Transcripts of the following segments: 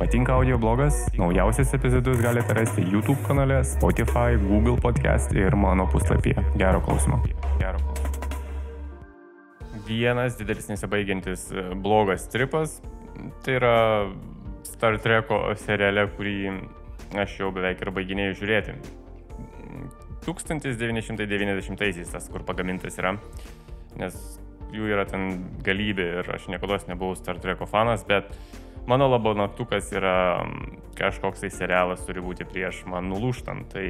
Patinka audio blogas? Naujausias epizodus galite rasti YouTube kanale, Spotify, Google podcast ir mano puslapyje. Gero klausimo. Gero klausimo. Vienas didelis nesibaigiantis e, blogas tripas. Tai yra Star Treko seriale, kurį aš jau beveik ir baiginėjau žiūrėti. 1990-aisiais tas, kur pagamintas yra. Nes jų yra ten galybė ir aš niekada nebuvau Star Treko fanas, bet Mano labo naktukas yra kažkoks tai serialas turi būti prieš man nulūštant. Tai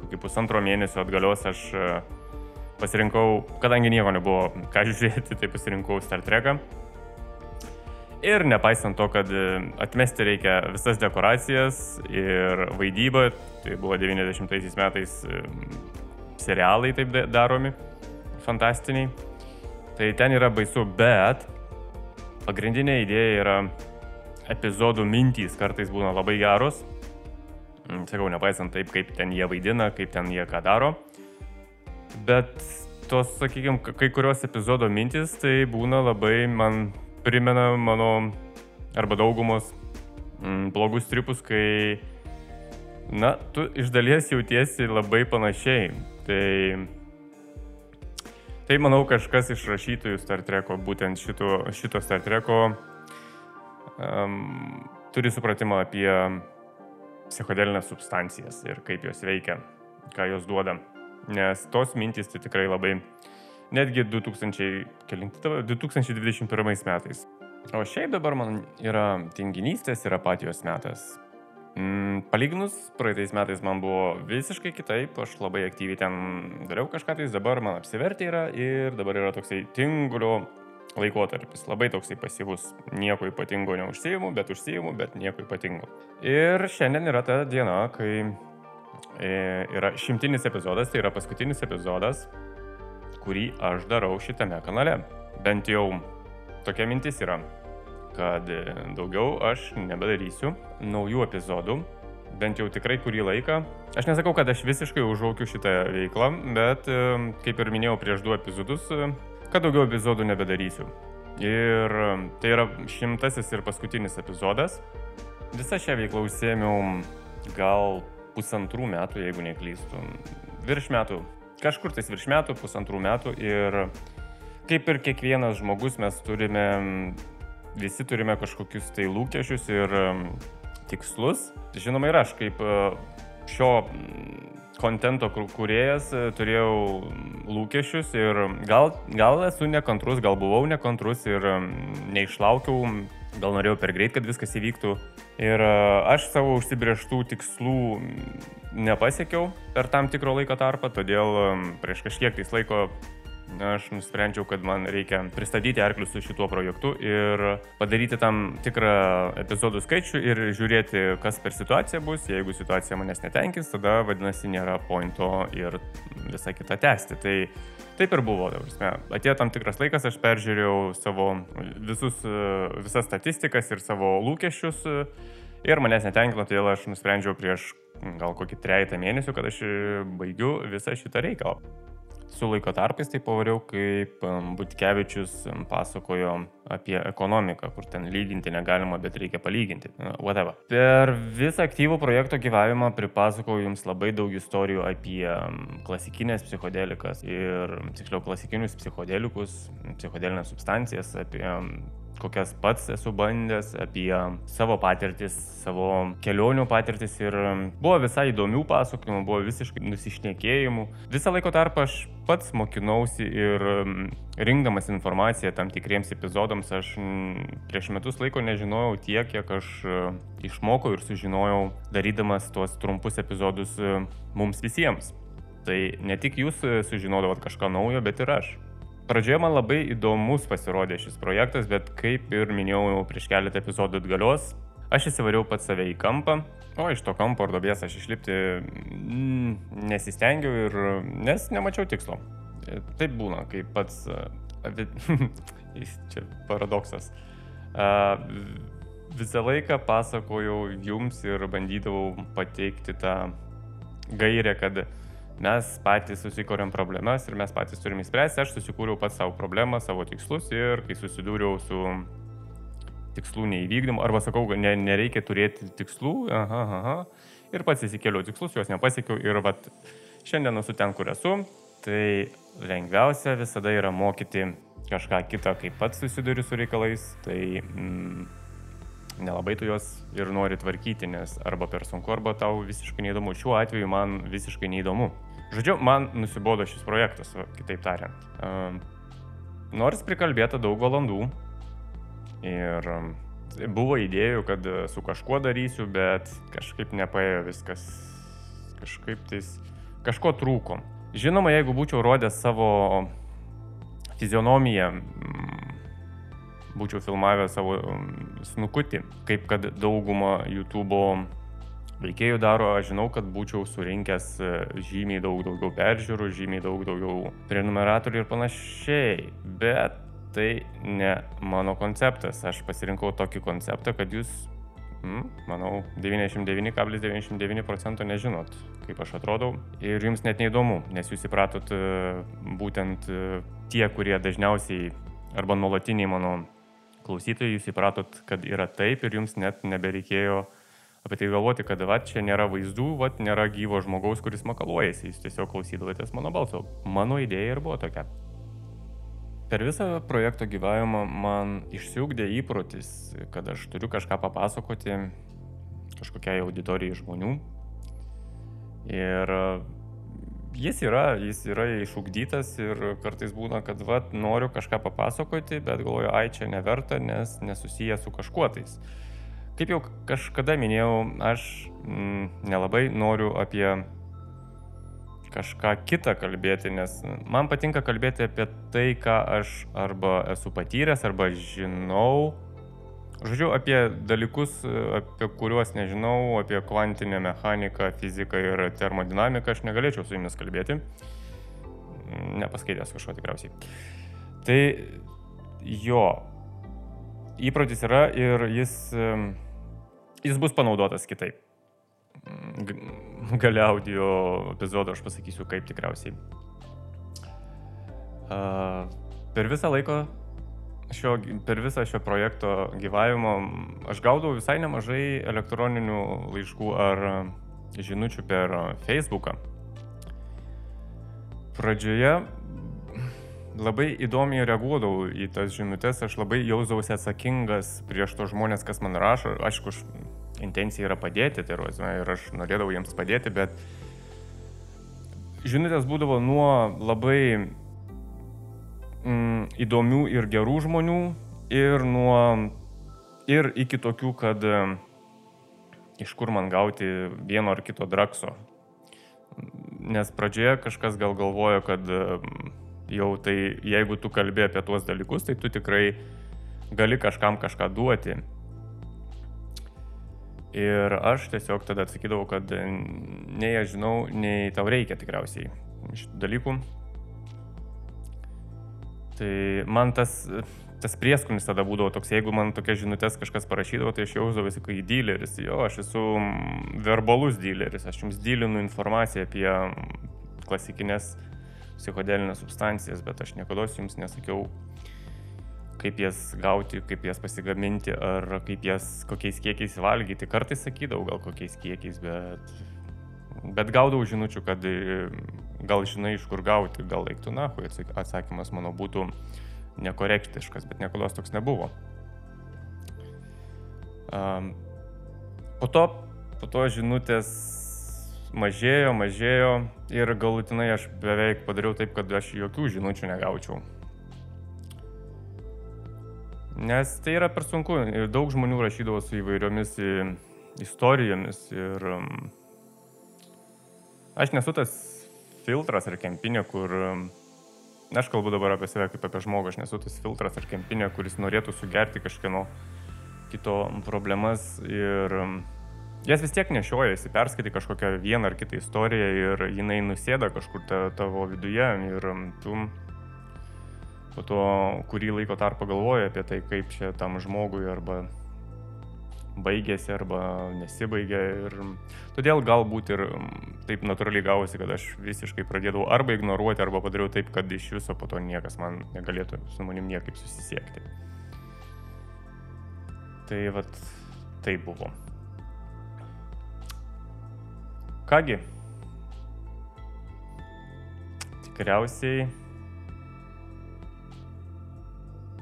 kokį pusantro mėnesio atgalios aš e, pasirinkau, kadangi nieko nebuvo ką žiūrėti, tai pasirinkau Star Treką. Ir nepaisant to, kad e, atmesti reikia visas dekoracijas ir vaidybą, tai buvo 90 metais e, serialai taip daromi, fantastiniai, tai ten yra baisu, bet Pagrindinė idėja yra epizodų mintys kartais būna labai geros. Mm, sakau, nepaisant taip, kaip ten jie vaidina, kaip ten jie ką daro. Bet tos, sakykime, kai kurios epizodo mintys tai būna labai, man primena mano arba daugumos mm, blogus tripus, kai, na, tu iš dalies jautiesi labai panašiai. Tai Tai manau kažkas iš rašytojų Star Treko, būtent šito, šito Star Treko, um, turi supratimą apie psichodelinės substancijas ir kaip jos veikia, ką jos duoda. Nes tos mintys tai tikrai labai, netgi 2000, 2021 metais. O šiaip dabar man yra tinginystės ir apatijos metas. Mm, palyginus, praeitais metais man buvo visiškai kitaip, aš labai aktyviai ten dariau kažką, tai dabar man apsivertė yra ir dabar yra toksai tingulio laikotarpis, labai toksai pasyvus, nieko ypatingo neužsijimu, bet užsijimu, bet nieko ypatingo. Ir šiandien yra ta diena, kai yra šimtinis epizodas, tai yra paskutinis epizodas, kurį aš darau šitame kanale. Bent jau tokia mintis yra kad e, daugiau aš nebedarysiu naujų epizodų, bent jau tikrai kurį laiką. Aš nesakau, kad aš visiškai užaukiu šitą veiklą, bet e, kaip ir minėjau prieš du epizodus, e, kad daugiau epizodų nebedarysiu. Ir tai yra šimtasis ir paskutinis epizodas. Visą šią veiklą užsėmiau gal pusantrų metų, jeigu neklystu. Virš metų. Kažkur tais virš metų, pusantrų metų. Ir kaip ir kiekvienas žmogus mes turime visi turime kažkokius tai lūkesčius ir tikslus. Žinoma, ir aš kaip e, šio kontento kuriejas e, turėjau lūkesčius ir gal, gal esu nekantrus, gal buvau nekantrus ir neišlaukiau, gal norėjau per greit, kad viskas įvyktų. Ir e, aš savo užsibrieštų tikslų nepasiekiau per tam tikro laiko tarpą, todėl prieš kažkiek tais laiko aš nusprendžiau, kad man reikia pristatyti arklius su šituo projektu ir padaryti tam tikrą epizodų skaičių ir žiūrėti, kas per situaciją bus. Jeigu situacija manęs netenkins, tada vadinasi nėra pointo ir visą kitą tęsti. Tai taip ir buvo. Atėjo tam tikras laikas, aš peržiūrėjau savo visus, visas statistikas ir savo lūkesčius ir manęs netenkino, todėl aš nusprendžiau prieš gal kokį trejata mėnesių, kad aš baigiu visą šitą reikalą su laiko tarpais tai pavariau, kaip Butkevičius pasakojo apie ekonomiką, kur ten lyginti negalima, bet reikia palyginti. Whatever. Per visą aktyvų projekto gyvavimą pripasakojau jums labai daug istorijų apie klasikinės psichodelikas ir, tiksliau, klasikinius psichodelikus, psichodelinės substancijas, apie kokias pats esu bandęs, apie savo patirtis, savo kelionių patirtis ir buvo visai įdomių pasakojimų, buvo visiškai nusišnekėjimų. Visą laiko tarpą aš pats mokinausi ir rinkdamas informaciją tam tikriems epizodams aš prieš metus laiko nežinojau tiek, kiek aš e, išmokau ir sužinojau darydamas tuos trumpus epizodus mums visiems. Tai ne tik jūs e, sužinodavot kažką naujo, bet ir aš. Pradžioje man labai įdomus pasirodė šis projektas, bet kaip ir minėjau prieš keletą epizodų atgalios, aš įsivariau pats save į kampą, o iš to kampo ar dobės aš išlipti mm, nesistengiau ir nes nemačiau tikslo. Taip būna, kai pats... čia paradoksas. Visą laiką pasakojau jums ir bandydavau pateikti tą gairę, kad mes patys susikūrėm problemas ir mes patys turime įspręsti. Aš susikūriau pats savo problemą, savo tikslus ir kai susidūriau su tikslų neįvykdymų, arba sakau, ne, nereikia turėti tikslų, aha, aha, ir pats įsikėliau tikslus, juos nepasiekiau ir vat, šiandien esu ten, kur esu, tai lengviausia visada yra mokyti kažką kitą, kai pats susiduri su reikalais, tai mm, nelabai tu juos ir nori tvarkyti, nes arba per sunku, arba tau visiškai neįdomu. Šiuo atveju man visiškai neįdomu. Žodžiu, man nusibodo šis projektas, kitaip tariant. Um, nors prikalbėta daug valandų ir um, buvo idėjų, kad su kažkuo darysiu, bet kažkaip nepaėjo viskas. Kažkaip tais, kažko trūko. Žinoma, jeigu būčiau rodęs savo fizionomiją, būčiau filmavęs savo snukutį, kaip kad dauguma YouTube veikėjų daro, aš žinau, kad būčiau surinkęs e, žymiai daug daugiau peržiūrų, žymiai daug daugiau prenumeratorių ir panašiai, bet tai ne mano konceptas. Aš pasirinkau tokį konceptą, kad jūs, mm, manau, 99,99 ,99 procento nežinot, kaip aš atrodau ir jums net neįdomu, nes jūs įpratot e, būtent e, tie, kurie dažniausiai arba nuolatiniai mano klausytojai, jūs įpratot, kad yra taip ir jums net nebereikėjo apie tai galvoti, kad va čia nėra vaizdų, va nėra gyvo žmogaus, kuris makaluojasi, jūs tiesiog klausydavotės mano balso. Mano idėja ir buvo tokia. Per visą projekto gyvavimą man išsiugdė įprotis, kad aš turiu kažką papasakoti kažkokiai auditorijai žmonių. Ir jis yra, jis yra išugdytas ir kartais būna, kad vat, noriu kažką papasakoti, bet galvoju, ai čia neverta, nes nesusiję su kažkuo tais. Kaip jau kažkada minėjau, aš mm, nelabai noriu apie kažką kitą kalbėti, nes man patinka kalbėti apie tai, ką aš arba esu patyręs, arba žinau, Žodžiu, apie dalykus, apie kuriuos nežinau, apie kvantinę mechaniką, fiziką ir termodinamiką aš negalėčiau su jumis kalbėti. Nepaskaitęs kažko tikriausiai. Tai jo, įprotis yra ir jis, jis bus panaudotas kitaip. Gale audio epizodo aš pasakysiu kaip tikriausiai. Per visą laiko šio, per visą šio projekto gyvavimo aš gaudavau visai nemažai elektroninių laiškų ar žinučių per Facebooką. Pradžioje labai įdomiai reaguodavau į tas žinutės, aš labai jausdavausi atsakingas prieš to žmonės, kas man rašo. Aišku, intencija yra padėti terorizmą ir aš norėdavau jiems padėti, bet žinutės būdavo nuo labai įdomių ir gerų žmonių ir nuo ir iki tokių, kad mm, iš kur man gauti vieno ar kito drakso. Nes pradžioje kažkas gal galvojo, kad mm, jau tai jeigu tu kalbė apie tuos dalykus, tai tu tikrai gali kažkam kažką duoti. Ir aš tiesiog tada atsakydavau, kad nei aš žinau, nei tau reikia tikriausiai šitų dalykų. Tai man tas, tas prieskonis tada būdavo toks, jeigu man tokia žinutės kažkas parašydavo, tai aš jausdavausi kaip dealeris. Jo, aš esu verbalus dealeris, aš jums dylinu informaciją apie klasikinės psichodelinės substancijas, bet aš niekada jums nesakiau, kaip jas gauti, kaip jas pasigaminti, ar kaip jas kokiais kiekiais valgyti. Kartais sakydavau gal kokiais kiekiais, bet, bet gaudavau žinučių, kad gal žinai iš kur gauti, gal eiktų nahui, atsakymas mano būtų nekorektiškas, bet niekada toks nebuvo. Um, po to, po to žinutės mažėjo, mažėjo ir galutinai aš beveik padariau taip, kad aš jokių žinučių negaučiau. Nes tai yra per sunku ir daug žmonių rašydavo su įvairiomis istorijomis ir um, aš nesu tas filtras ar kempinė, kur... Aš kalbu dabar apie save kaip apie žmogų, aš nesu tas filtras ar kempinė, kuris norėtų sugerti kažkieno kito problemas ir jas vis tiek nešiojasi, perskaitai kažkokią vieną ar kitą istoriją ir jinai nusėda kažkur ta, tavo viduje ir tu po to kurį laiko tarpą galvoji apie tai, kaip čia tam žmogui arba baigėsi arba nesibaigė. Ir todėl galbūt ir taip natūraliai gavosi, kad aš visiškai pradėdavau arba ignoruoti, arba padariau taip, kad iš viso po to niekas man negalėtų su manim niekaip susisiekti. Tai vat tai buvo. Kągi. Tikriausiai.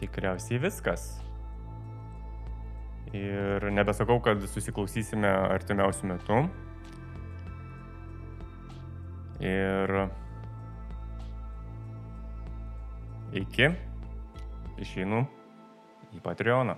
Tikriausiai viskas. Ir nebesakau, kad susiklausysime artimiausių metų. Ir iki išeinu į Patreoną.